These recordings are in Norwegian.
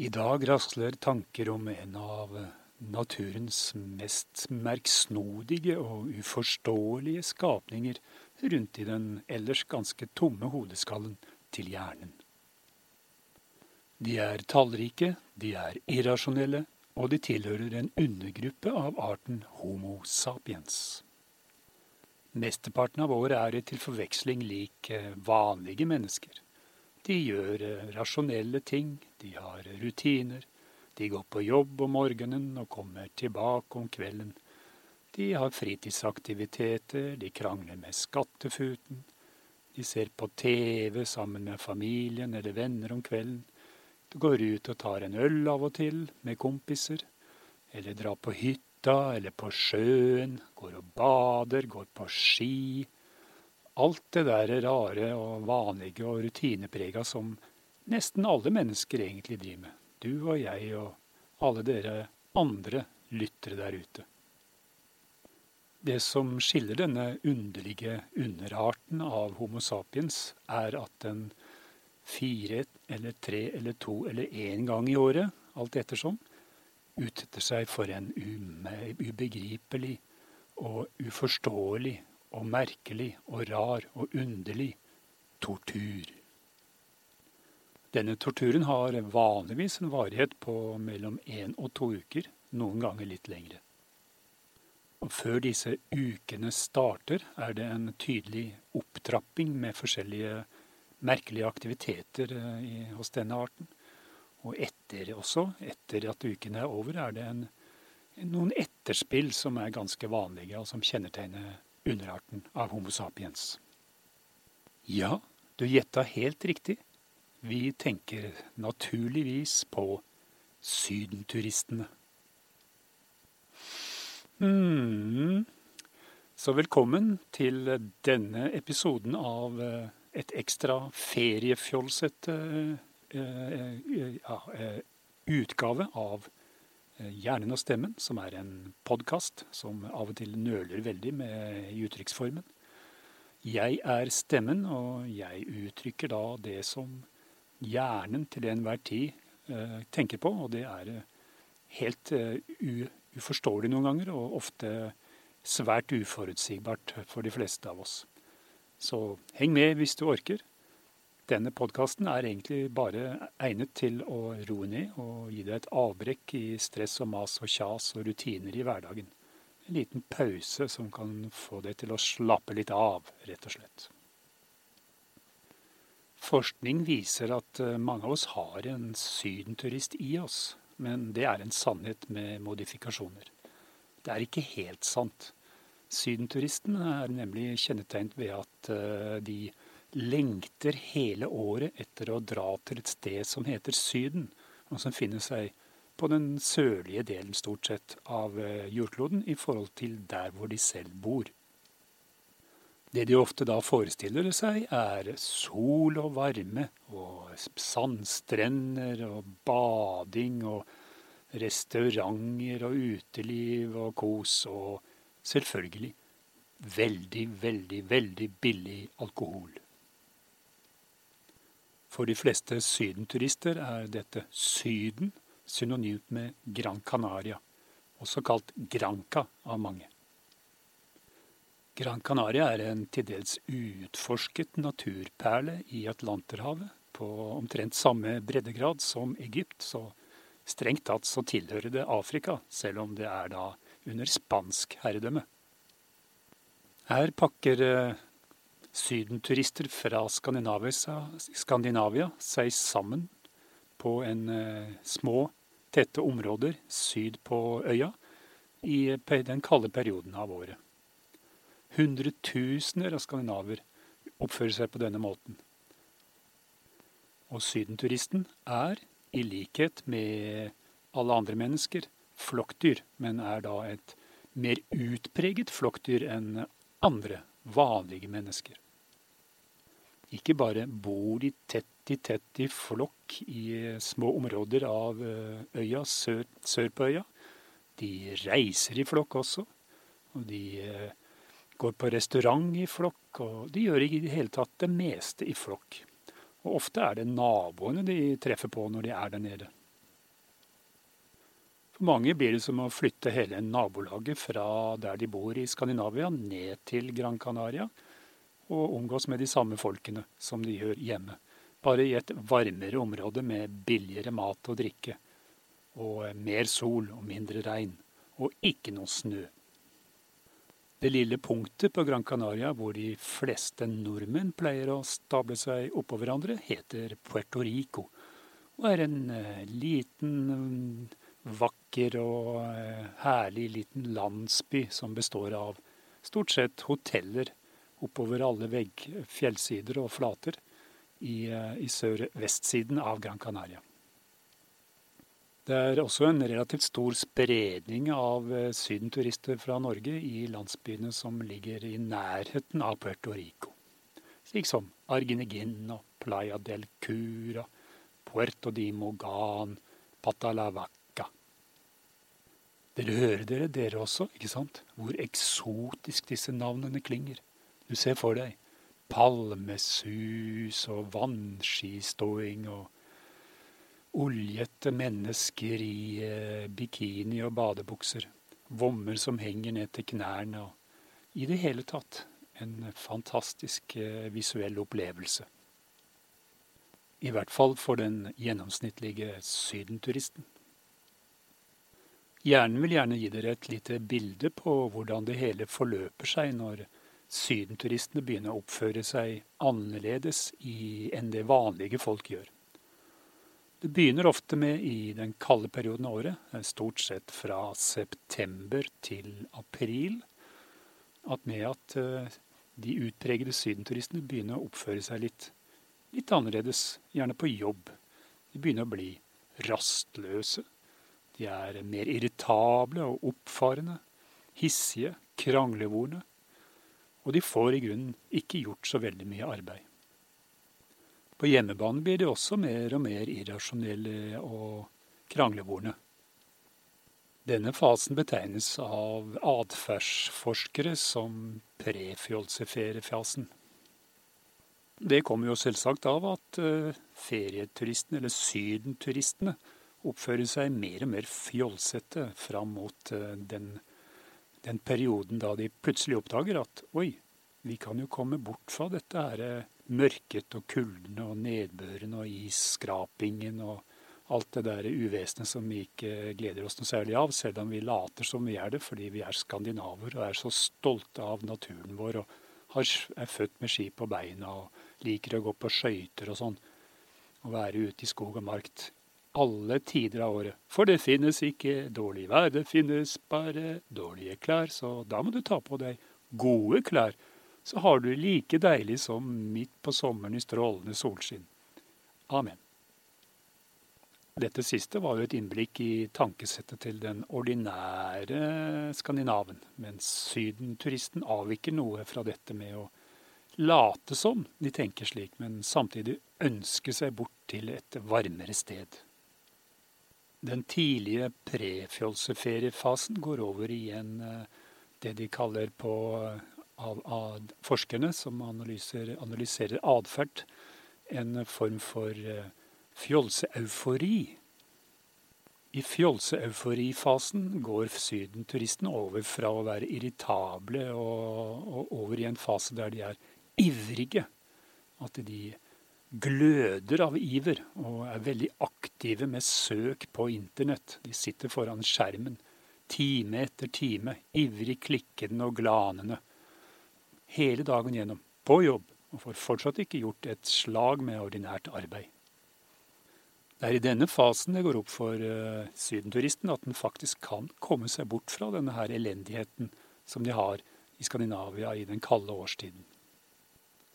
I dag rasler tanker om en av naturens mest merksnodige og uforståelige skapninger rundt i den ellers ganske tomme hodeskallen til hjernen. De er tallrike, de er irrasjonelle, og de tilhører en undergruppe av arten Homo sapiens. Mesteparten av året er til forveksling lik vanlige mennesker. De gjør rasjonelle ting, de har rutiner, de går på jobb om morgenen og kommer tilbake om kvelden. De har fritidsaktiviteter, de krangler med skattefuten. De ser på TV sammen med familien eller venner om kvelden. De går ut og tar en øl av og til med kompiser. Eller drar på hytta eller på sjøen, går og bader, går på ski. Alt det der rare og vanlige og rutineprega som nesten alle mennesker egentlig driver med. Du og jeg og alle dere andre lyttere der ute. Det som skiller denne underlige underarten av Homo sapiens, er at den fire eller tre eller to eller én gang i året, alt ettersom, utsetter seg for en ubegripelig og uforståelig og merkelig og rar og underlig tortur. Denne torturen har vanligvis en varighet på mellom én og to uker, noen ganger litt lengre. Og før disse ukene starter, er det en tydelig opptrapping med forskjellige merkelige aktiviteter i, hos denne arten. Og etter også, etter at ukene er over, er det en, noen etterspill som er ganske vanlige, og som kjennetegner underarten av Homo sapiens. Ja, du gjetta helt riktig. Vi tenker naturligvis på sydenturistene. Hmm. Så velkommen til denne episoden av eh, et ekstra feriefjolsete uh, ja, utgave av Hjernen og stemmen, som er en podkast som av og til nøler veldig med i uttrykksformen. Jeg er stemmen, og jeg uttrykker da det som hjernen til enhver tid tenker på, og det er helt uforståelig noen ganger, og ofte svært uforutsigbart for de fleste av oss. Så heng med hvis du orker. Denne podkasten er egentlig bare egnet til å roe ned og gi deg et avbrekk i stress og mas og kjas og rutiner i hverdagen. En liten pause som kan få deg til å slappe litt av, rett og slett. Forskning viser at eh, mange av oss har en sydenturist i oss, men det er en sannhet med modifikasjoner. Det er ikke helt sant. Sydenturisten er nemlig kjennetegnet ved at eh, de lengter hele året etter å dra til et sted som heter Syden, og som finner seg på den sørlige delen stort sett av eh, jordkloden i forhold til der hvor de selv bor. Det de ofte da forestiller seg, er sol og varme og sandstrender og bading og restauranter og uteliv og kos og selvfølgelig veldig, veldig, veldig billig alkohol. For de fleste sydenturister er dette Syden synonymt med Gran Canaria, også kalt Granca av mange. Gran Canaria er en til dels utforsket naturperle i Atlanterhavet, på omtrent samme breddegrad som Egypt, så strengt tatt så tilhører det Afrika, selv om det er da under spansk herredømme. Her pakker eh, sydenturister fra Skandinavia seg sammen på en eh, små, tette områder syd på øya i den kalde perioden av året. Hundretusener av skandinaver oppfører seg på denne måten. Og sydenturisten er, i likhet med alle andre mennesker, flokkdyr, men er da et mer utpreget flokkdyr enn andre, vanlige mennesker. Ikke bare bor de tett i tett i flokk i små områder av eh, øya sør, sør på øya. De reiser i flokk også. Og de eh, går på restaurant i flokk, og de gjør i det hele tatt det meste i flokk. Og ofte er det naboene de treffer på når de er der nede. Mange blir det som å flytte hele nabolaget fra der de bor i Skandinavia, ned til Gran Canaria, og omgås med de samme folkene som de gjør hjemme. Bare i et varmere område med billigere mat og drikke, og mer sol og mindre regn, og ikke noe snø. Det lille punktet på Gran Canaria hvor de fleste nordmenn pleier å stable seg oppå hverandre, heter Puerto Rico og er en uh, liten, vakker og uh, herlig liten landsby som består av stort sett hoteller oppover alle vegg, fjellsider og flater i, uh, i sør-vestsiden av Gran Canaria. Det er også en relativt stor spredning av eh, sydenturister fra Norge i landsbyene som ligger i nærheten av Puerto Rico, slik som Arginegin og Playa del Cura, Puerto di Mogan, Patalavaca. Dere hører dere, dere også, ikke sant? Hvor eksotisk disse navnene klinger. Du ser for deg palmesus og vannskiståing og Oljete mennesker i eh, bikini og badebukser. Vommer som henger ned til knærne. og I det hele tatt en fantastisk eh, visuell opplevelse. I hvert fall for den gjennomsnittlige sydenturisten. Hjernen vil gjerne gi dere et lite bilde på hvordan det hele forløper seg når sydenturistene begynner å oppføre seg annerledes enn det vanlige folk gjør. Det begynner ofte med i den kalde perioden av året, eh, stort sett fra september til april, at med at eh, de utpregede sydenturistene begynner å oppføre seg litt, litt annerledes, gjerne på jobb. De begynner å bli rastløse. De er mer irritable og oppfarende, hissige, kranglevorne. Og de får i grunnen ikke gjort så veldig mye arbeid. På hjemmebane blir de også mer og mer irrasjonelle og kranglevorne. Denne fasen betegnes av atferdsforskere som prefjolseferiefasen. Det kommer jo selvsagt av at uh, ferieturistene, eller sydenturistene, oppfører seg mer og mer fjolsete fram mot uh, den, den, perioden da de plutselig oppdager at oi, vi kan jo komme bort fra dette her uh, mørket og kulden og nedbøren og isskrapingen og alt det der uvesenet som vi ikke gleder oss noe særlig av, selv om vi later som vi er det fordi vi er skandinaver og er så stolte av naturen vår og er født med ski på beina og liker å gå på skøyter og sånn, og være ute i skog og mark alle tider av året. For det finnes ikke dårlig vær, det finnes bare dårlige klær, så da må du ta på deg gode klær så har du like deilig som midt på sommeren i strålende solskinn. Amen. Dette siste var jo et innblikk i tankesettet til den ordinære skandinaven, mens sydenturisten avviker noe fra dette med å late som de tenker slik, men samtidig ønske seg bort til et varmere sted. Den tidlige prefjolseferiefasen går over i en eh, det de kaller på av, av forskerne som analyserer, atferd, en form for uh, fjolseeufori. I fjolseeuforifasen går sydenturistene over fra å være irritable og, og over i en fase der de er ivrige. At de gløder av iver og er veldig aktive med søk på internett. De sitter foran skjermen time etter time, ivrig klikkende og glanende hele dagen gjennom, på jobb, og får fortsatt ikke gjort et slag med ordinært arbeid. Det er i denne fasen det går opp for uh, sydenturisten at den faktisk kan komme seg bort fra denne her elendigheten som de har i Skandinavia i den kalde årstiden.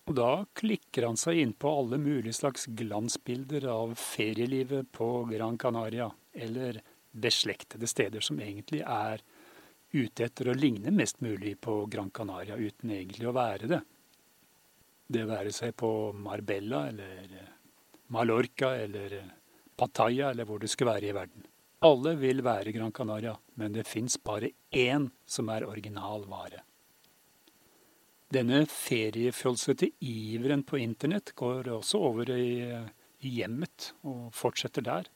Og da klikker han seg inn på alle mulige slags glansbilder av ferielivet på Gran Canaria, eller beslektede steder som egentlig er ute etter å ligne mest mulig på Gran Canaria uten egentlig å være det. Det være seg på Marbella eller eh, Mallorca eller eh, Pattaya eller hvor det skal være i verden. Alle vil være Gran Canaria, men det fins bare én som er original vare. Denne feriefjolsete iveren på internett går også over i, hjemmet og fortsetter der.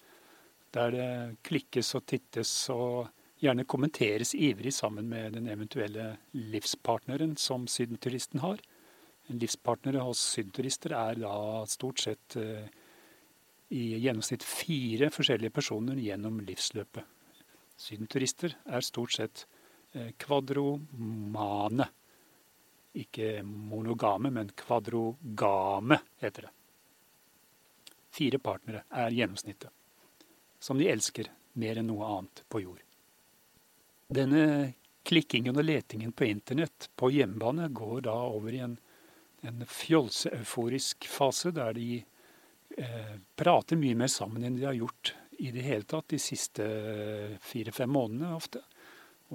der det klikkes og tittes og gjerne kommenteres ivrig sammen med den eventuelle livspartneren som sydenturisten har. En livspartner hos sydenturister er da stort sett eh, i gjennomsnitt fire forskjellige personer gjennom livsløpet. Sydenturister er stort sett eh, kvadromane. Ikke monogame, men kvadrogame, heter det. Fire partnere er gjennomsnittet, som de elsker mer enn noe annet på jord. Denne klikkingen og letingen på internett på hjemmebane går da over i en, en fjolseeuforisk fase der de eh, prater mye mer sammen enn de har gjort i det hele tatt de siste fire-fem månedene ofte.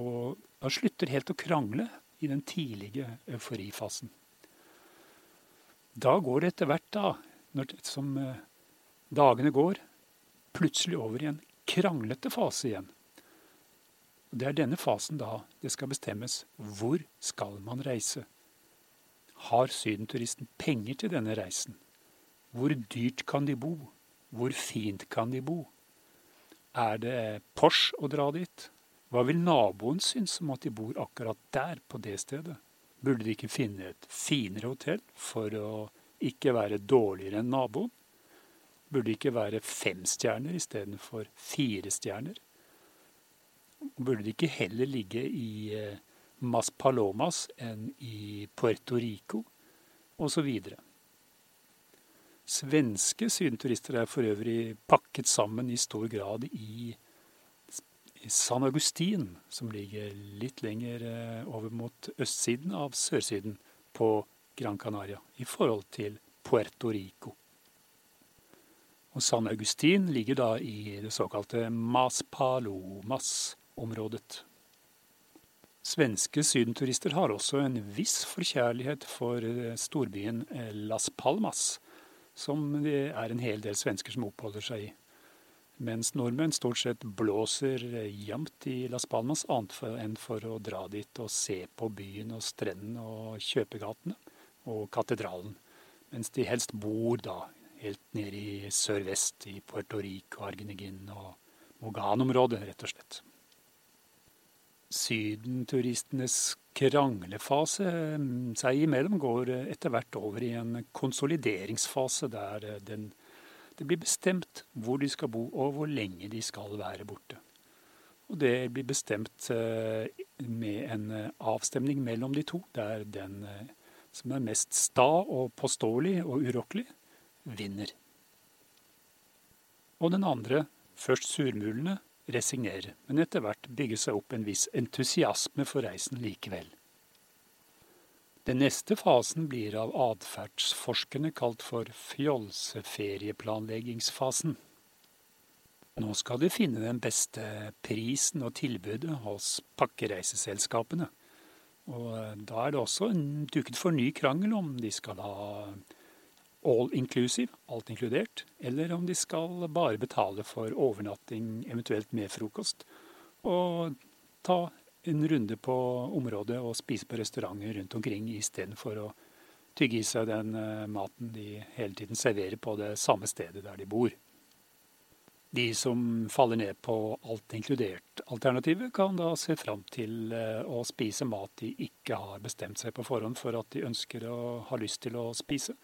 Og da slutter helt å krangle i den tidlige euforifasen. Da går det etter hvert, da, når, som eh, dagene går, plutselig over i en kranglete fase igjen. Det er denne fasen da det skal bestemmes hvor skal man reise. Har sydenturisten penger til denne reisen? Hvor dyrt kan de bo? Hvor fint kan de bo? Er det Porsche å dra dit? Hva vil naboen synes om at de bor akkurat der, på det stedet? Burde de ikke finne et finere hotell for å ikke være dårligere enn naboen? Burde det ikke være fem stjerner istedenfor fire stjerner? Burde de ikke heller ligge i eh, Mas Palomas enn i Puerto Rico, osv. Svenske sydenturister er for øvrig pakket sammen i stor grad i San Agustin, som ligger litt lenger eh, over mot østsiden av sørsiden på Gran Canaria, i forhold til Puerto Rico. Og San Agustin ligger da i det såkalte Mas Palomas området. Svenske sydenturister har også en viss forkjærlighet for eh, storbyen eh, Las Palmas, som det er en hel del svensker som oppholder seg i. Mens nordmenn stort sett blåser eh, jevnt i Las Palmas, annet enn for å dra dit og se på byen og strendene og kjøpegatene og katedralen. Mens de helst bor da helt nede i sørvest, i Puerto Rico, Argenegin og Mogan-området, rett og slett sydenturistenes kranglefase mm, seg imellom går etter hvert over i en konsolideringsfase der eh, den, det blir bestemt hvor de skal bo og hvor lenge de skal være borte. Og det blir bestemt eh, med en eh, avstemning mellom de to, der den som er mest sta og påståelig og urokkelig, vinner. Og den andre, først surmulende, resignerer, men etter hvert bygger seg opp en viss entusiasme for reisen likevel. Den neste fasen blir av atferdsforskerne kalt for fjolseferieplanleggingsfasen. Nå skal de finne den beste prisen og tilbudet hos pakkereiseselskapene. Og eh, da er det også duket for ny krangel om de skal ha all inclusive, alt inkludert, eller om de skal bare betale for overnatting, eventuelt med frokost, og ta en runde på området og spise på restauranter rundt omkring istedenfor å tygge i seg den eh, maten de hele tiden serverer på det samme stedet der de bor. De som faller ned på alt inkludert-alternativet, kan da se fram til eh, å spise mat de ikke har bestemt seg på forhånd for at de ønsker å ha lyst til å spise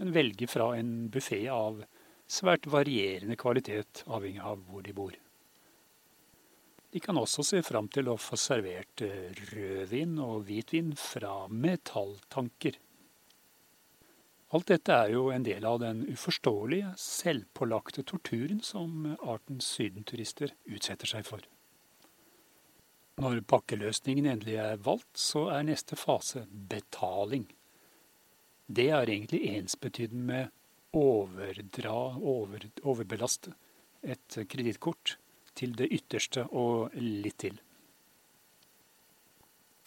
men velge fra en buffé av svært varierende kvalitet, avhengig av hvor de bor. De kan også se fram til å få servert eh, rødvin og hvitvin fra metalltanker. Alt dette er jo en del av den uforståelige, selvpålagte torturen som artens sydenturister utsetter seg for. Når pakkeløsningen endelig er valgt, så er neste fase betaling det er egentlig ensbetydende med overdra, over, overbelaste et kredittkort til det ytterste og litt til.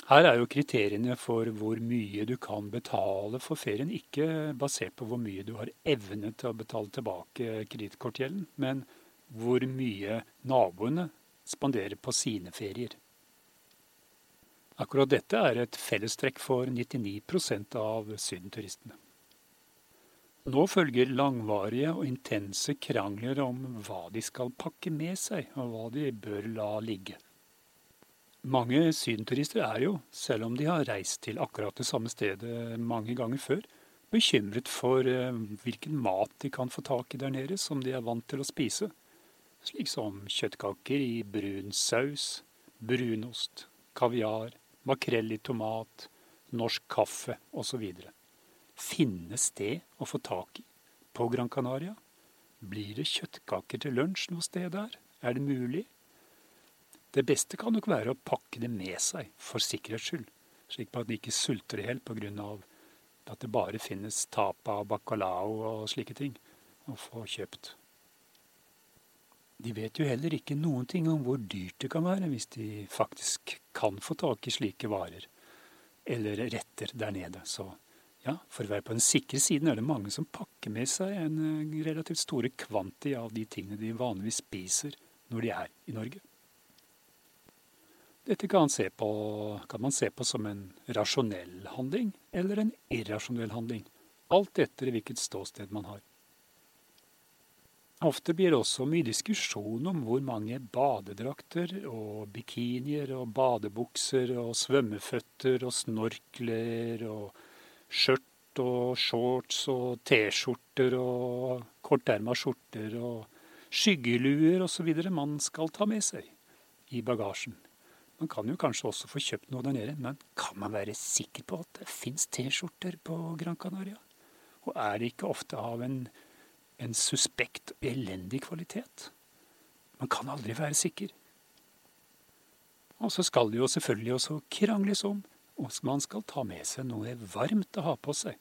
Her er jo kriteriene for hvor mye du kan betale for ferien, ikke basert på hvor mye du har evne til å betale tilbake kredittkortgjelden, men hvor mye naboene spanderer på sine ferier. Akkurat dette er et fellestrekk for 99% av sydenturistene. Nå følger langvarige og intense krangler om hva de skal pakke med seg, og hva de bør la ligge. Mange sydenturister er jo, selv om de har reist til akkurat det samme stedet mange ganger før, bekymret for eh, hvilken mat de kan få tak i der nede som de er vant til å spise, slik som kjøttkaker i brun saus, brunost, kaviar, makrell i tomat, norsk kaffe osv. Finnes det å få tak i på Gran Canaria? Blir det kjøttkaker til lunsj noe sted der? Er det mulig? Det beste kan nok være å pakke det med seg, for sikkerhets skyld, slik at de ikke sulter i hjel pga. at det bare finnes tapa, bacalao og slike ting å få kjøpt. De vet jo heller ikke noen ting om hvor dyrt det kan være hvis de faktisk kan få tak i slike varer eller retter der nede. Så ja, for å være på den sikre siden er det mange som pakker med seg en eh, relativt store kvanti av de tingene de vanligvis spiser når de er i Norge. Dette kan, på, kan man se på som en rasjonell handling eller en irrasjonell handling, alt etter hvilket ståsted man har. Ofte blir det også mye diskusjon om hvor mange badedrakter og bikinier og badebukser og svømmeføtter og snorkler og skjørt og shorts og T-skjorter og korterma skjorter og skyggeluer osv. man skal ta med seg i bagasjen. Man kan jo kanskje også få kjøpt noe der nede, men kan man være sikker på at det fins T-skjorter på Gran Canaria? Og er det ikke ofte av en en suspekt elendig kvalitet. Man kan aldri være sikker. Og så skal det jo selvfølgelig også krangles om om man skal ta med seg noe varmt å ha på seg.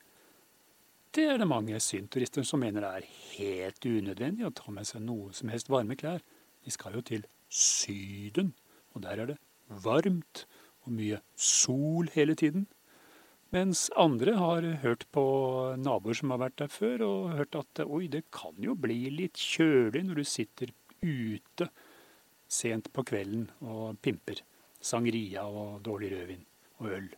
Det er det mange synturister som mener det er helt unødvendig å ta med seg noe som helst varme klær. De skal jo til Syden, og der er det varmt og mye sol hele tiden. Mens andre har hørt på naboer som har vært der før, og hørt at oi, det kan jo bli litt kjølig når du sitter ute sent på kvelden og pimper sangria og dårlig rødvin og øl.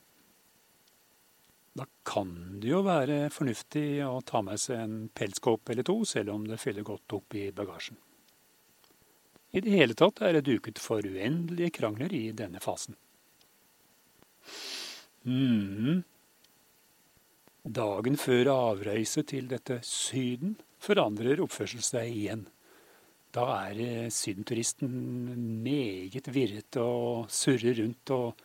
Da kan det jo være fornuftig å ta med seg en pelskåpe eller to, selv om det fyller godt opp i bagasjen. I det hele tatt er det duket for uendelige krangler i denne fasen. Mm, Dagen før avreise til dette Syden forandrer oppførsel seg igjen. Da er sydenturisten meget virret og surrer rundt og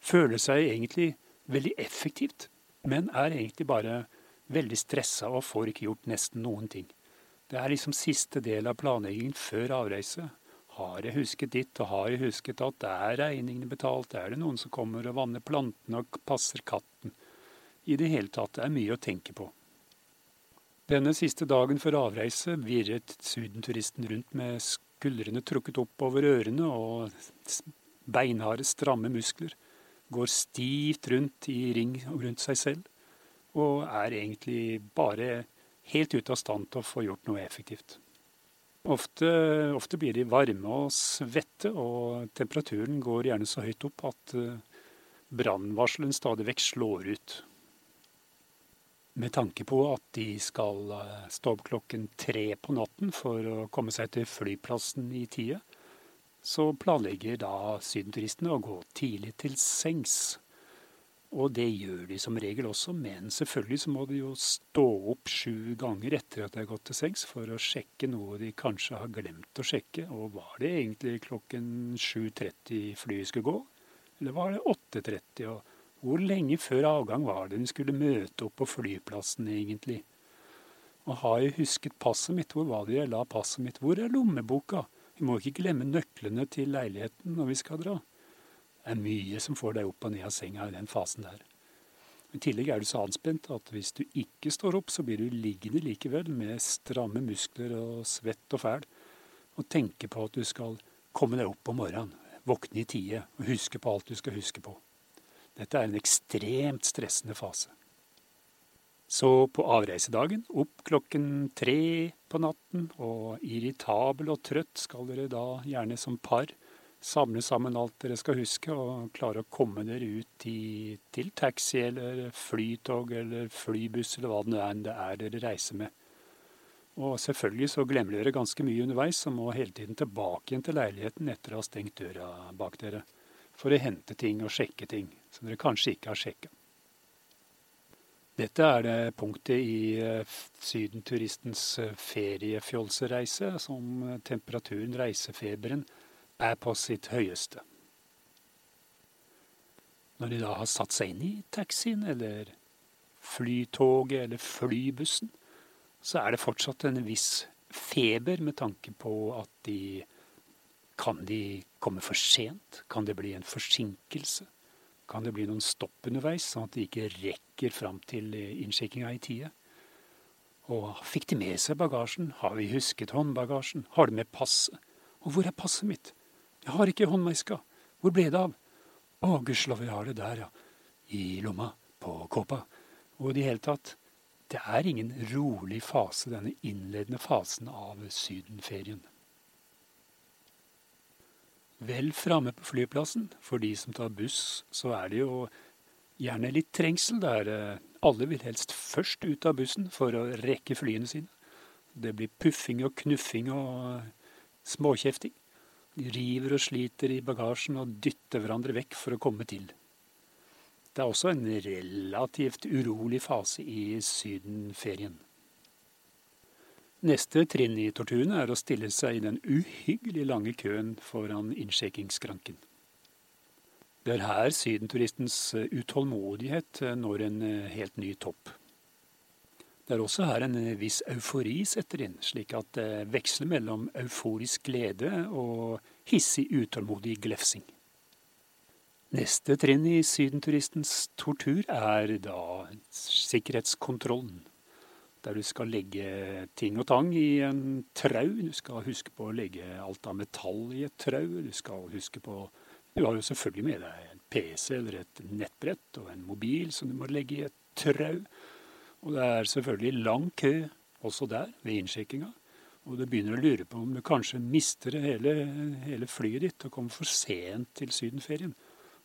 føler seg egentlig veldig effektivt, men er egentlig bare veldig stressa og får ikke gjort nesten noen ting. Det er liksom siste del av planleggingen før avreise. Har jeg husket ditt, og har jeg husket at det er regningene betalt, er det noen som kommer og vanner plantene og passer katten? I det hele tatt er mye å tenke på. Denne siste dagen før avreise virret sydenturisten rundt med skuldrene trukket opp over ørene og beinharde, stramme muskler. Går stivt rundt i ring rundt seg selv, og er egentlig bare helt ute av stand til å få gjort noe effektivt. Ofte, ofte blir de varme og svette, og temperaturen går gjerne så høyt opp at eh, brannvarselen stadig vekk slår ut. Med tanke på at de skal eh, stå opp klokken tre på natten for å komme seg til flyplassen i tide, så planlegger da sydenturistene å gå tidlig til sengs. Og det gjør de som regel også, men selvfølgelig så må de jo stå opp sju ganger etter at de har gått til sengs for å sjekke noe de kanskje har glemt å sjekke. Og var det egentlig klokken 7.30 flyet skulle gå, eller var det 8.30? og hvor lenge før avgang var det de skulle møte opp på flyplassen, egentlig? Og har jeg husket passet mitt? Hvor var det jeg la passet mitt? Hvor er lommeboka? Vi må ikke glemme nøklene til leiligheten når vi skal dra. Det er mye som får deg opp og ned av senga i den fasen der. I tillegg er du så anspent at hvis du ikke står opp, så blir du liggende likevel med stramme muskler og svett og fæl, og tenke på at du skal komme deg opp om morgenen, våkne i tide og huske på alt du skal huske på. Dette er en ekstremt stressende fase. Så på avreisedagen, opp klokken tre på natten, og irritabel og trøtt skal dere da gjerne som par samle sammen alt dere skal huske, og klare å komme dere ut i, til taxi eller flytog eller flybuss eller hva det er, det er dere reiser med. Og selvfølgelig så glemmer dere ganske mye underveis og må hele tiden tilbake igjen til leiligheten etter å ha stengt døra bak dere, for å hente ting og sjekke ting som dere kanskje ikke har sjekka. Dette er det punktet i eh, sydenturistens feriefjolsreise feriefjolsereise som temperaturen, reisefeberen, er på sitt høyeste. Når de da har satt seg inn i taxien eller flytoget eller flybussen, så er det fortsatt en viss feber med tanke på at de Kan de komme for sent? Kan det bli en forsinkelse? Kan det bli noen stopp underveis, sånn at de ikke rekker fram til innsjekkinga i tide? Og fikk de med seg bagasjen? Har vi husket håndbagasjen? Har de med passet? Og hvor er passet mitt? Jeg har ikke håndveska. Hvor ble det av? Å, gudskjelov, jeg har det der, ja. I lomma. På kåpa. Og i det hele tatt, det er ingen rolig fase, denne innledende fasen av sydenferien. Vel framme på flyplassen, for de som tar buss, så er det jo gjerne litt trengsel der. Alle vil helst først ut av bussen for å rekke flyene sine. Det blir puffing og knuffing og småkjefting. De river og sliter i bagasjen og dytter hverandre vekk for å komme til. Det er også en relativt urolig fase i sydenferien. Neste trinn i torturen er å stille seg i den uhyggelig lange køen foran innsjekkingsskranken. Det er her sydenturistens utålmodighet når en helt ny topp. Det er også her en viss eufori setter inn, slik at det veksler mellom euforisk glede og hissig utålmodig glefsing. Neste trinn i sydenturistens tortur er da sikkerhetskontrollen. Der du skal legge ting og tang i en trau. Du skal huske på å legge alt av metall i et trau. Du skal huske på Du har jo selvfølgelig med deg en PC eller et nettbrett og en mobil som du må legge i et trau. Og det er selvfølgelig lang kø også der ved innsjekkinga. Og du begynner å lure på om du kanskje mister hele, hele flyet ditt og kommer for sent til sydenferien.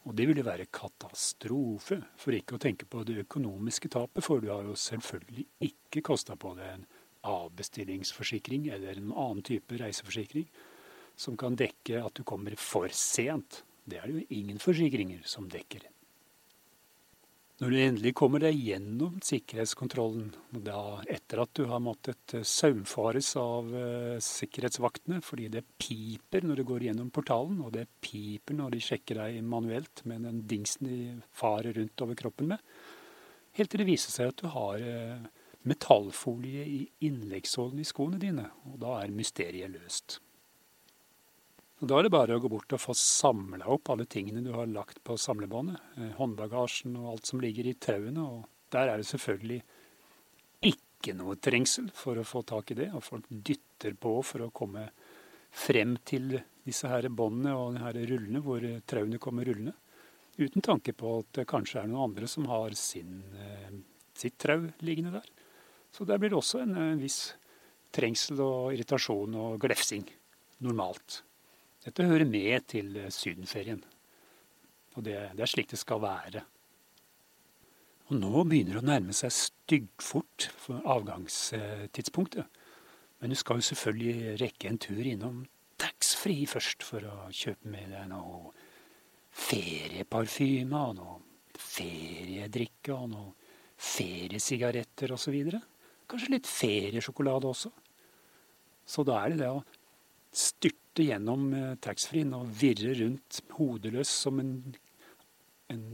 Og det ville være katastrofe, for ikke å tenke på det økonomiske tapet, for du har jo selvfølgelig ikke kosta på deg en avbestillingsforsikring eller en annen type reiseforsikring som kan dekke at du kommer for sent. Det er det jo ingen forsikringer som dekker. Når du endelig kommer deg gjennom sikkerhetskontrollen, da etter at du har måttet eh, saumfares av uh, sikkerhetsvaktene fordi det piper når du går gjennom portalen, og det piper når de sjekker deg manuelt med den dingsen de farer rundt over kroppen med, helt til det viser seg at du har uh, metallfolie i innleggssålen i skoene dine, og da er mysteriet løst. Og Da er det bare å gå bort og få samla opp alle tingene du har lagt på samlebåndet. Eh, håndbagasjen og alt som ligger i tauene. Og der er det selvfølgelig ikke noe trengsel for å få tak i det. Og folk dytter på for å komme frem til disse her båndene og de her rullene hvor trauene kommer rullende. Uten tanke på at det kanskje er noen andre som har sin, eh, sitt trau liggende der. Så der blir det også en, en viss trengsel og irritasjon og glefsing normalt. Dette hører med til eh, sydenferien. Og det, det, er slik det skal være. Og nå begynner det å nærme seg styggfort for avgangstidspunktet. Men du skal jo selvfølgelig rekke en tur innom taxfree først for å kjøpe med deg noe ferieparfyme og noe feriedrikke og noe feriesigaretter osv. Kanskje litt feriesjokolade også. Så da er det det å styrte gjennom eh, taxfree-en og virre rundt hodeløs som en, en,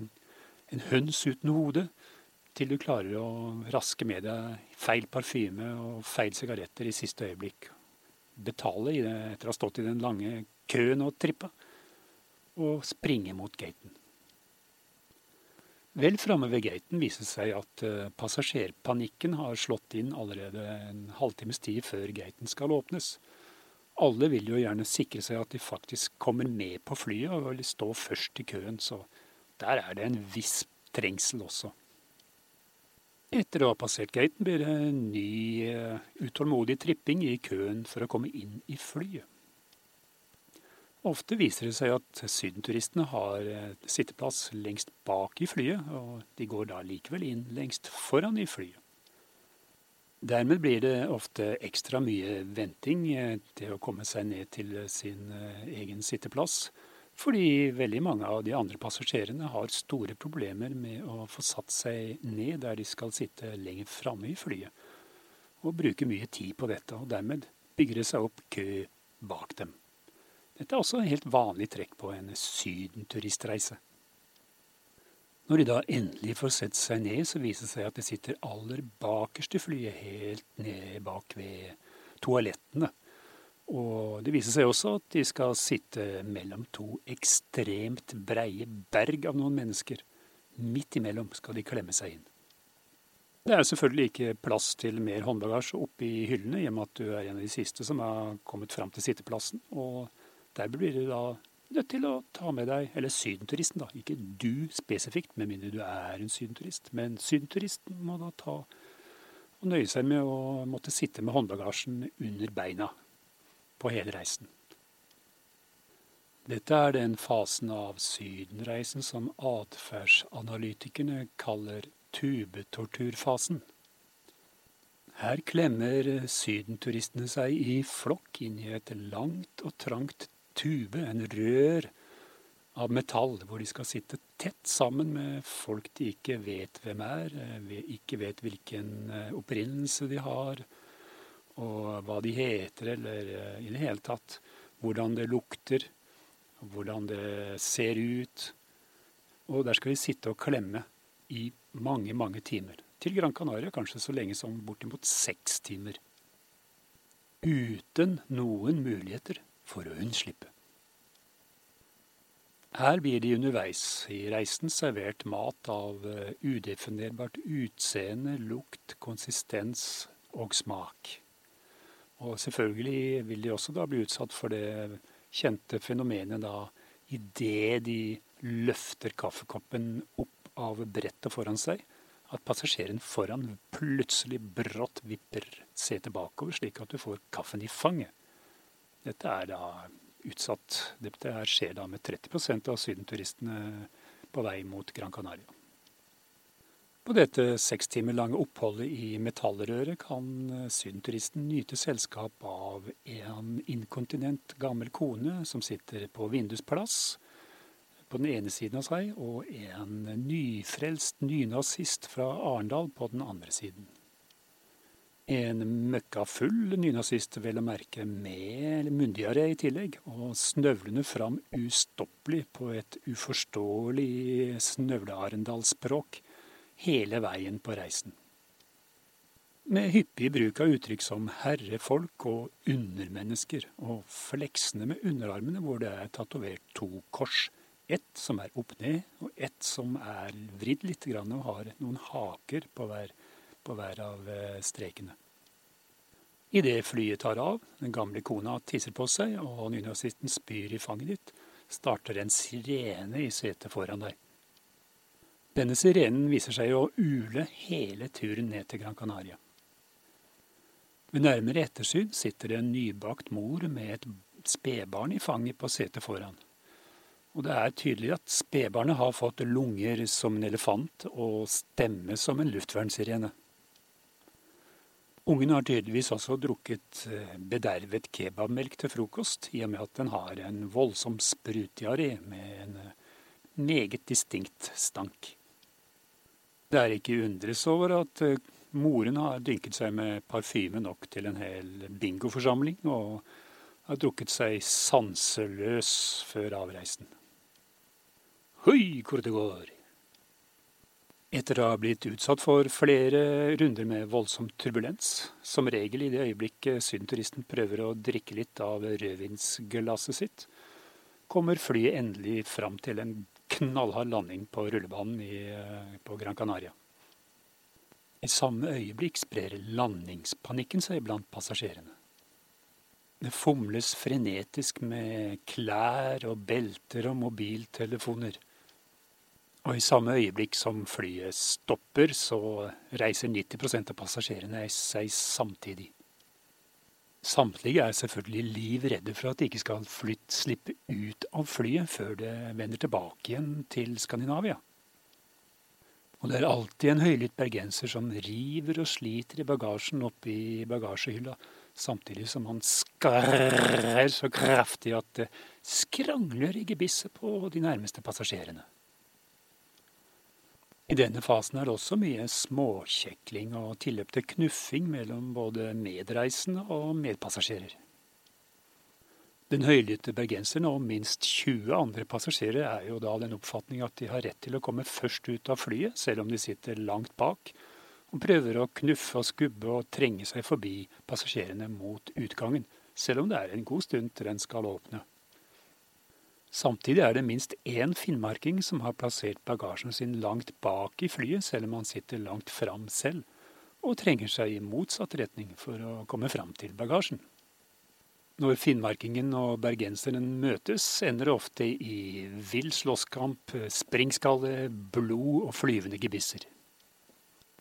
en, høns uten hode, til du klarer å raske med deg feil parfyme og feil sigaretter i siste øyeblikk. Betale det, etter å ha stått i den lange køen og trippa, og springe mot gaten. Vel framme ved gaten viser det seg at uh, passasjerpanikken har slått inn allerede en halvtimes tid før gaten skal åpnes alle vil jo gjerne sikre seg at de faktisk kommer med på flyet og vil stå først i køen, så der er det en viss trengsel også. Etter å ha passert gaten blir det en ny uh, utålmodig tripping i køen for å komme inn i flyet. Ofte viser det seg at sydenturistene har eh, sitteplass lengst bak i flyet, og de går da likevel inn lengst foran i flyet. Dermed blir det ofte ekstra mye venting eh, til å komme seg ned til sin eh, egen sitteplass, fordi veldig mange av de andre passasjerene har store problemer med å få satt seg ned der de skal sitte lenger framme i flyet, og bruker mye tid på dette, og dermed bygger det seg opp kø bak dem. Dette er også et helt vanlig trekk på en sydenturistreise. Når de da endelig får sett seg ned, så viser det seg at de sitter aller bakerst i flyet, helt ned bak ved toalettene. Og det viser seg også at de skal sitte mellom to ekstremt breie berg av noen mennesker. Midt imellom skal de klemme seg inn. Det er selvfølgelig ikke plass til mer håndbagasje oppi hyllene, i og med at du er en av de siste som har kommet fram til sitteplassen. Og der blir det da nødt til å ta med deg Eller sydenturisten, da. Ikke du spesifikt, med mindre du er en sydenturist. Men sydenturisten må da ta og nøye seg med å måtte sitte med håndbagasjen under beina på hele reisen. Dette er den fasen av sydenreisen som atferdsanalytikerne kaller tubetorturfasen. Her klemmer sydenturistene seg i flokk inn i et langt og trangt tube, en rør av metall, hvor de skal sitte tett sammen med folk de ikke vet hvem er, eh, ikke vet hvilken eh, opprinnelse de har, og hva de heter, eller eh, i det hele tatt hvordan det lukter, hvordan det ser ut. Og der skal de sitte og klemme i mange, mange timer. Til Gran Canaria kanskje så lenge som bortimot seks timer. Uten noen muligheter for å unnslippe. Her blir de underveis i reisen servert mat av eh, udefinerbart utseende, lukt, konsistens og smak. Og selvfølgelig vil de også da bli utsatt for det kjente fenomenet da idet de løfter kaffekoppen opp av brettet foran seg, at passasjeren foran plutselig brått vipper setet bakover, slik at du får kaffen i fanget. Dette er da utsatt. Dette skjer da med 30% av sydenturistene på vei mot Gran Canaria. På dette seks timer lange oppholdet i metallrøret kan sydenturisten nyte selskap av en inkontinent gammel kone som sitter på vindusplass på den ene siden av seg, og en nyfrelst nynazist fra Arendal på den andre siden. En møkkafull nynazist, vel å merke med myndigere i tillegg, og snøvlende fram ustoppelig på et uforståelig snøvle-arendalsspråk hele veien på reisen. Med hyppig bruk av uttrykk som herrefolk og undermennesker, og fleksende med underarmene hvor det er tatovert to kors. Ett som er opp ned, og ett som er vridd litt og har noen haker på hver på hver av eh, strekene. Idet flyet tar av, den gamle kona tisser på seg og nynazisten spyr i fanget ditt, starter en sirene i setet foran deg. Denne sirenen viser seg å ule hele turen ned til Gran Canaria. Ved nærmere ettersyn sitter det en nybakt mor med et spedbarn i fanget på setet foran. Og det er tydelig at spedbarnet har fått lunger som en elefant og stemme som en luftvernsirene. Ungen har tydeligvis også drukket eh, bedervet kebabmelk til frokost, i og med at den har en voldsom sprutdiaré med en eh, meget distinkt stank. Det er ikke undres over at eh, moren har dynket seg med parfyme nok til en hel bingoforsamling, og har drukket seg sanseløs før avreisen. Høy, hvor det går! Etter å ha blitt utsatt for flere runder med voldsom turbulens, som regel i det øyeblikket sydenturisten prøver å drikke litt av rødvinsglasset sitt, kommer flyet endelig fram til en knallhard landing på rullebanen i, på Gran Canaria. I samme øyeblikk sprer landingspanikken seg blant passasjerene. Det fomles frenetisk med klær og belter og mobiltelefoner. Og i samme øyeblikk som flyet stopper, så reiser 90% av passasjerene seg samtidig. Samtlige er selvfølgelig liv redde for at de ikke skal flytt, slippe ut av flyet før det vender tilbake igjen til Skandinavia. Og det er alltid en høylytt bergenser som river og sliter i bagasjen oppe i bagasjehylla, samtidig som han skarrer så kraftig at det skrangler i gebisset på de nærmeste passasjerene. I denne fasen er det også mye småkjekling og tilløp til knuffing mellom både medreisende og medpassasjerer. Den høylytte bergenseren og minst 20 andre passasjerer er jo da den oppfatning at de har rett til å komme først ut av flyet, selv om de sitter langt bak, og prøver å knuffe og skubbe og trenge seg forbi passasjerene mot utgangen, selv om det er en god stund til den skal åpne. Samtidig er det minst én finnmarking som har plassert bagasjen sin langt bak i flyet, selv om han sitter langt fram selv, og trenger seg i motsatt retning for å komme fram til bagasjen. Når finnmarkingen og bergenseren møtes, ender det ofte i vill slåsskamp, springskalle, blod og flyvende gebisser.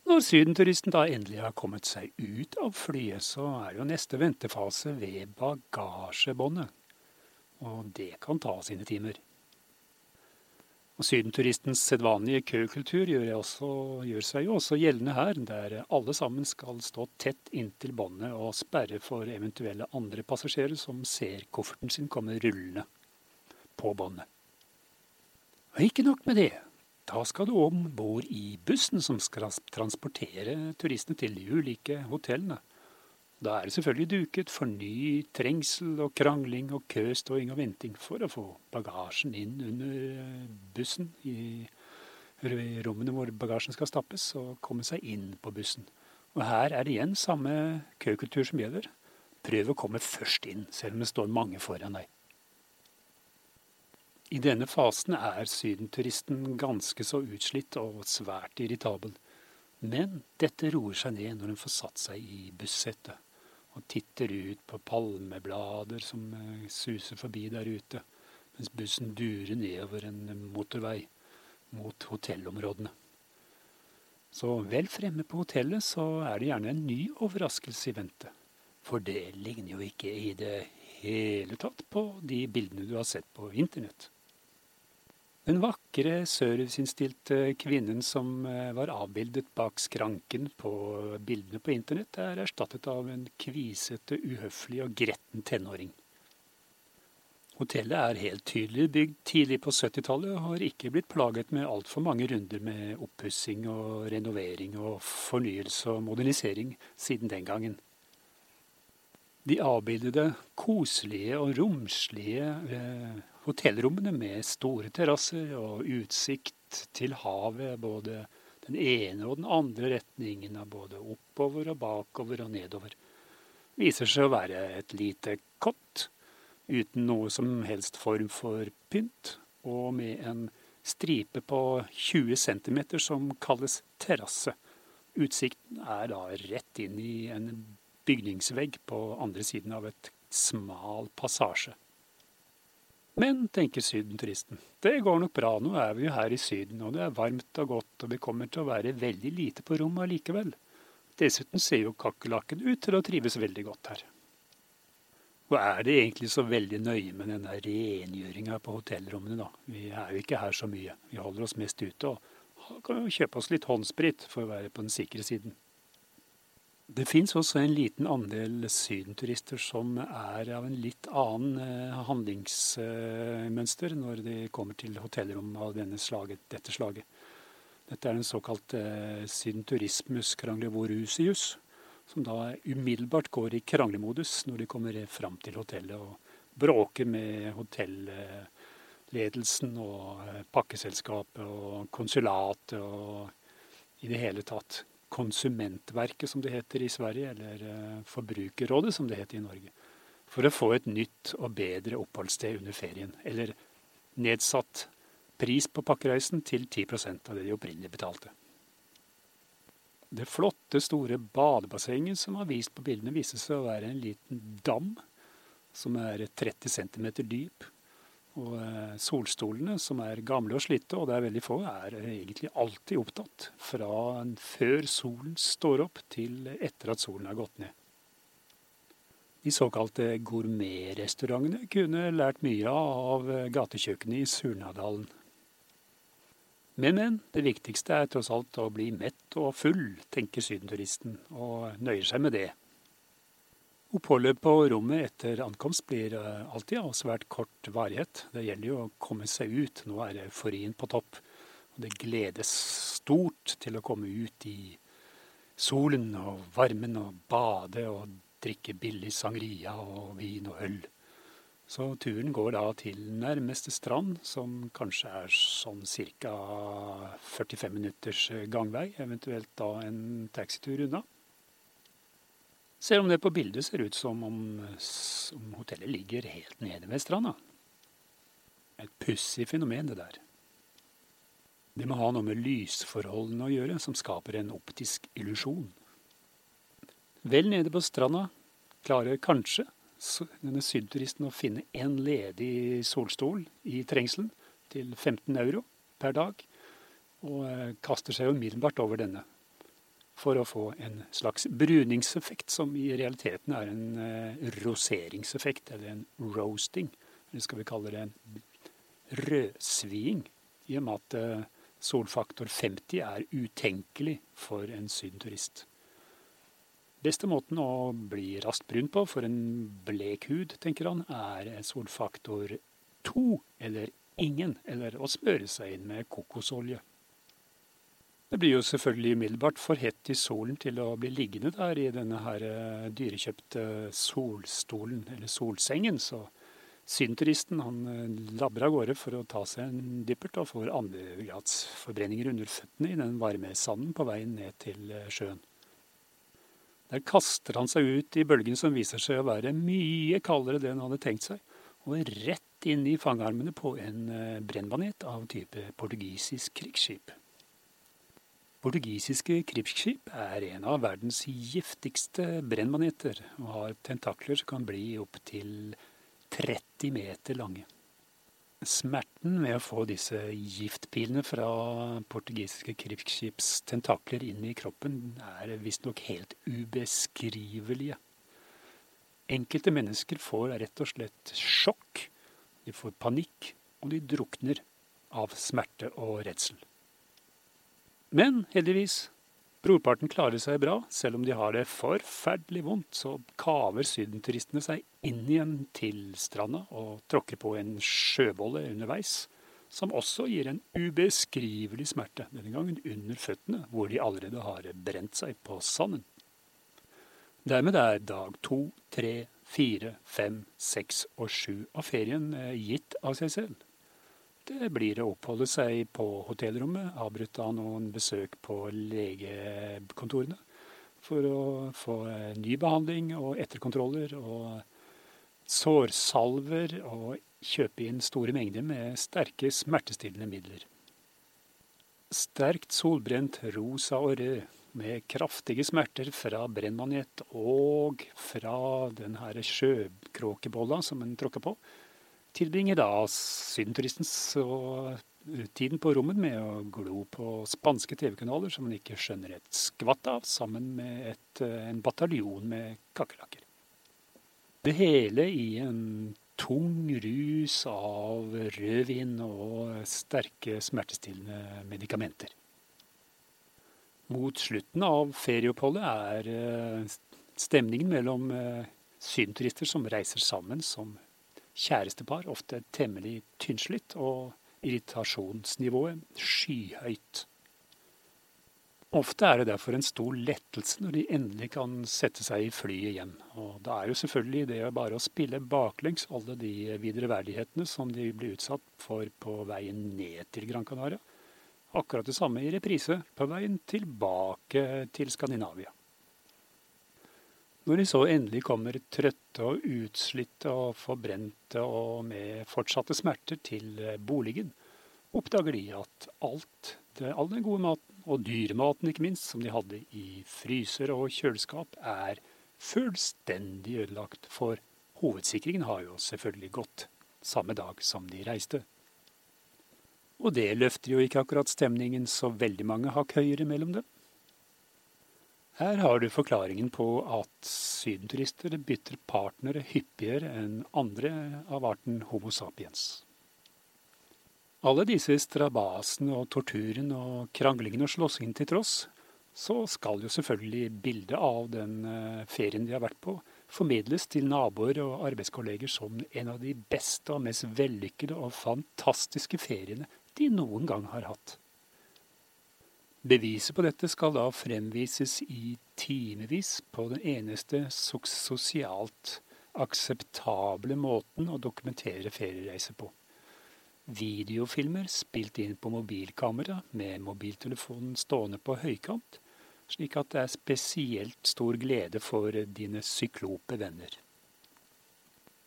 Når sydenturisten da endelig har kommet seg ut av flyet, så er jo neste ventefase ved bagasjebåndet og det kan ta sine timer. Og Sydenturistens sedvanlige køkultur gjør, gjør, seg jo også gjeldende her, der alle sammen skal stå tett inntil båndet og sperre for eventuelle andre passasjerer som ser kofferten sin komme rullende på båndet. Og ikke nok med det. Da skal du om bord i bussen som skal transportere turistene til de ulike hotellene. Da er det selvfølgelig duket for ny trengsel og krangling og køståing og venting for å få bagasjen inn under eh, bussen i rommene hvor bagasjen skal stappes, og komme seg inn på bussen. Og her er det igjen samme køkultur som gjelder. Prøv å komme først inn, selv om det står mange foran deg. I denne fasen er sydenturisten ganske så utslitt og svært irritabel. Men dette roer seg ned når hun får satt seg i bussetet og titter ut på palmeblader som eh, suser forbi der ute, mens bussen durer nedover en motorvei mot hotellområdene. Så vel fremme på hotellet så er det gjerne en ny overraskelse i vente. For det ligner jo ikke i det hele tatt på de bildene du har sett på internett. Den vakre, serviceinnstilte kvinnen som eh, var avbildet bak skranken på bildene på internett, er erstattet av en kvisete, uhøflig og gretten tenåring. Hotellet er helt tydelig bygd tidlig på 70-tallet og har ikke blitt plaget med altfor mange runder med oppussing og renovering og fornyelse og modernisering siden den gangen. De avbildede koselige og romslige eh, hotellrommene med store terrasser og utsikt til havet både den ene og den andre retningen både oppover og bakover og nedover, viser seg å være et lite kott uten noe som helst form for pynt, og med en stripe på 20 cm som kalles terrasse. Utsikten er da rett inn i en bygningsvegg på andre siden av et smal passasje. Men, tenker sydenturisten, det går nok bra, nå er vi jo her i Syden, og det er varmt og godt, og vi kommer til å være veldig lite på rommet allikevel. Dessuten ser jo kakerlakken ut til å trives veldig godt her. Og er det egentlig så veldig nøye med denne rengjøringa på hotellrommene, da? Vi er jo ikke her så mye, vi holder oss mest ute, og kan jo kjøpe oss litt håndsprit for å være på den sikre siden. Det fins også en liten andel sydenturister som er av en litt annen eh, handlingsmønster når de kommer til hotellrom av slaget, dette slaget. Dette er den såkalte eh, sydenturismus kranglevorusius, som da umiddelbart går i kranglemodus når de kommer fram til hotellet og bråker med hotellledelsen og eh, pakkeselskapet og konsulatet og i det hele tatt Konsumentverket, som det heter i Sverige, eller eh, Forbrukerrådet, som det heter i Norge, for å få et nytt og bedre oppholdssted under ferien. Eller nedsatt pris på pakkereisen til 10% av det de opprinnelig betalte. Det flotte, store badebassenget som var vist på bildene, viste seg å være en liten dam som er 30 cm dyp, og eh, solstolene, som er gamle og slitte, og det er veldig få, er egentlig alltid opptatt. Fra før solen står opp til etter at solen har gått ned. De såkalte gourmetrestaurantene kunne lært mye av gatekjøkkenet i Surnadalen. Men, men, det viktigste er tross alt å bli mett og full, tenker sydenturisten, og nøyer seg med det. Oppholdet på rommet etter ankomst blir eh, alltid av svært kort varighet. Det gjelder jo å komme seg ut. Nå er euforien på topp. Og det gledes stort til å komme ut i solen og varmen og bade og drikke billig sangria og vin og øl. Så turen går da til nærmeste strand, som kanskje er sånn ca. 45 minutters gangvei, eventuelt da en taxitur unna. Selv om det på bildet ser ut som om, om hotellet ligger helt nede ved stranda. Et pussig fenomen, det der. Det må ha noe med lysforholdene å gjøre, som skaper en optisk illusjon. Vel nede på stranda klarer kanskje denne sydturisten å finne én ledig solstol i trengselen til 15 euro per dag, og eh, kaster seg umiddelbart over denne for å få en slags bruningseffekt, som i realiteten er en eh, roseringseffekt, eller en roasting. Eller skal vi kalle det en rødsviing, i og med at eh, solfaktor 50 er utenkelig for en sydenturist. Beste måten å bli raskt brun på for en blek hud, tenker han, er solfaktor 2 eller ingen, eller å smøre seg inn med kokosolje. Det blir jo selvfølgelig umiddelbart for hett i solen til å bli liggende der i denne her eh, dyrekjøpte solstolen, eller solsengen. Så synturisten han eh, labber av gårde for å ta seg en dyppert og får andregradsforbrenninger under føttene i den varme sanden på veien ned til eh, sjøen. Der kaster han seg ut i bølgen som viser seg å være mye kaldere enn han hadde tenkt seg, og rett inn i fangarmene på en brennbanet av type portugisisk krigsskip. Portugisiske krigsskip er en av verdens giftigste brennmaneter og har tentakler som kan bli opptil 30 meter lange. Smerten ved å få disse giftpilene fra portugisiske krigsskips tentakler inn i kroppen er visstnok helt ubeskrivelige. Enkelte mennesker får rett og slett sjokk, de får panikk, og de drukner av smerte og redsel. Men heldigvis, brorparten klarer seg bra. Selv om de har det forferdelig vondt, så kaver sydenturistene seg inn igjen til stranda og tråkker på en sjøbolle underveis, som også gir en ubeskrivelig smerte, denne gangen under føttene, hvor de allerede har brent seg på sanden. Dermed er dag to, tre, fire, fem, seks og sju av ferien eh, gitt av seg selv. Det blir å oppholde seg på hotellrommet, avbrutt av noen besøk på legekontorene. For å få ny behandling og etterkontroller og sårsalver og kjøpe inn store mengder med sterke smertestillende midler. Sterkt solbrent rosa og rød med kraftige smerter fra brennmanet og fra den her sjøkråkebolla som en tråkker på, tilbringer da sydenturisten tiden på rommet med å glo på spanske TV-kanaler som han ikke skjønner et skvatt av, sammen med et, en bataljon med kakerlakker. Det hele i en tung rus av rødvin og sterke smertestillende medikamenter. Mot slutten av ferieoppholdet er eh, stemningen mellom eh, synturister som reiser sammen som kjærestepar ofte temmelig tynnslitt, og irritasjonsnivået skyhøyt. Ofte er det derfor en stor lettelse når de endelig kan sette seg i flyet igjen. Og da er jo selvfølgelig det bare å spille baklengs alle de videreverdighetene som de blir utsatt for på veien ned til Gran Canaria. Akkurat det samme i reprise på veien tilbake til Skandinavia. Når de så endelig kommer trøtte og utslitte og forbrente og med fortsatte smerter til eh, boligen, oppdager de at alt, det, all den gode maten, og dyrematen ikke minst, som de hadde i fryser og kjøleskap, er fullstendig ødelagt, for hovedsikringen har jo selvfølgelig gått samme dag som de reiste. Og det løfter jo ikke akkurat stemningen så veldig mange hakk høyere mellom dem. Her har du forklaringen på at sydenturister bytter partnere hyppigere enn andre av arten Homo sapiens. Alle disse strabasene og torturen og kranglingen og slåssingen til tross, så skal jo selvfølgelig bildet av den eh, ferien de har vært på, formidles til naboer og arbeidskolleger som en av de beste og mest vellykkede og fantastiske feriene de noen gang har hatt. Beviset på dette skal da fremvises i timevis på den eneste sosialt akseptable måten å dokumentere feriereiser på. Videofilmer spilt inn på mobilkamera med mobiltelefonen stående på høykant, slik at det er spesielt stor glede for dine syklope venner.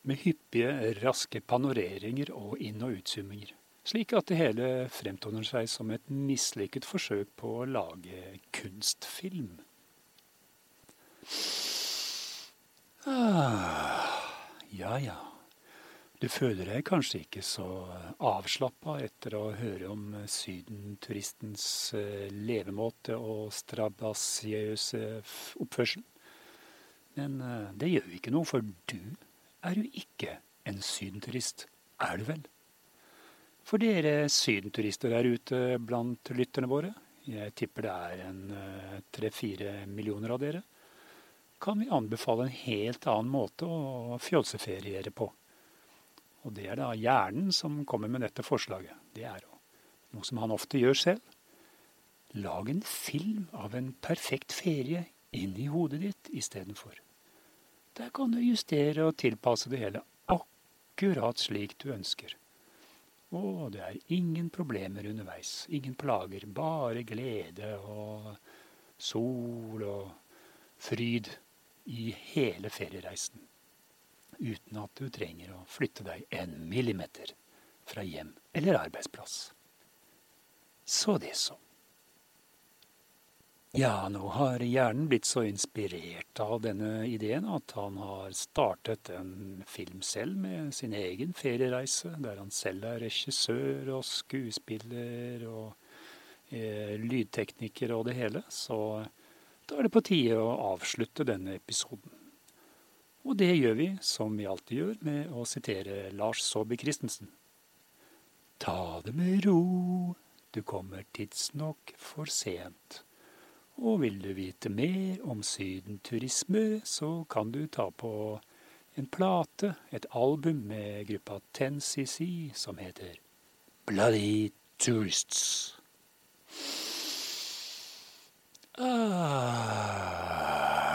Med hyppige, raske panoreringer og inn- og utzoominger slik at det hele fremtoner seg som et mislykket forsøk på å lage kunstfilm. Ah, ja ja, du føler deg kanskje ikke så avslappa etter å høre om sydenturistens eh, levemåte og strabasiøse oppførsel. Men eh, det gjør ikke noe, for du er jo ikke en sydenturist, er du vel? For dere sydenturister der ute blant lytterne våre, jeg tipper det er en eh, tre-fire millioner av dere, kan vi anbefale en helt annen måte å fjolseferiere på. Og det er da hjernen som kommer med dette forslaget. Det er noe som han ofte gjør selv. Lag en film av en perfekt ferie inni hodet ditt istedenfor. Der kan du justere og tilpasse det hele akkurat slik du ønsker. Og det er ingen problemer underveis. Ingen plager. Bare glede og sol og fryd i hele feriereisen. Uten at du trenger å flytte deg en millimeter fra hjem eller arbeidsplass. Så det så. Ja, nå har hjernen blitt så inspirert av denne ideen at han har startet en film selv med sin egen feriereise, der han selv er regissør og skuespiller og eh, lydtekniker og det hele. Så da er det på tide å avslutte denne episoden. Og det gjør vi, som vi alltid gjør, med å sitere Lars Saabye Christensen. Ta det med ro, du kommer tidsnok for sent. Og vil du vite mer om sydenturisme, så kan du ta på en plate, et album med gruppa 10CC som heter Bloody Tourists. Ah.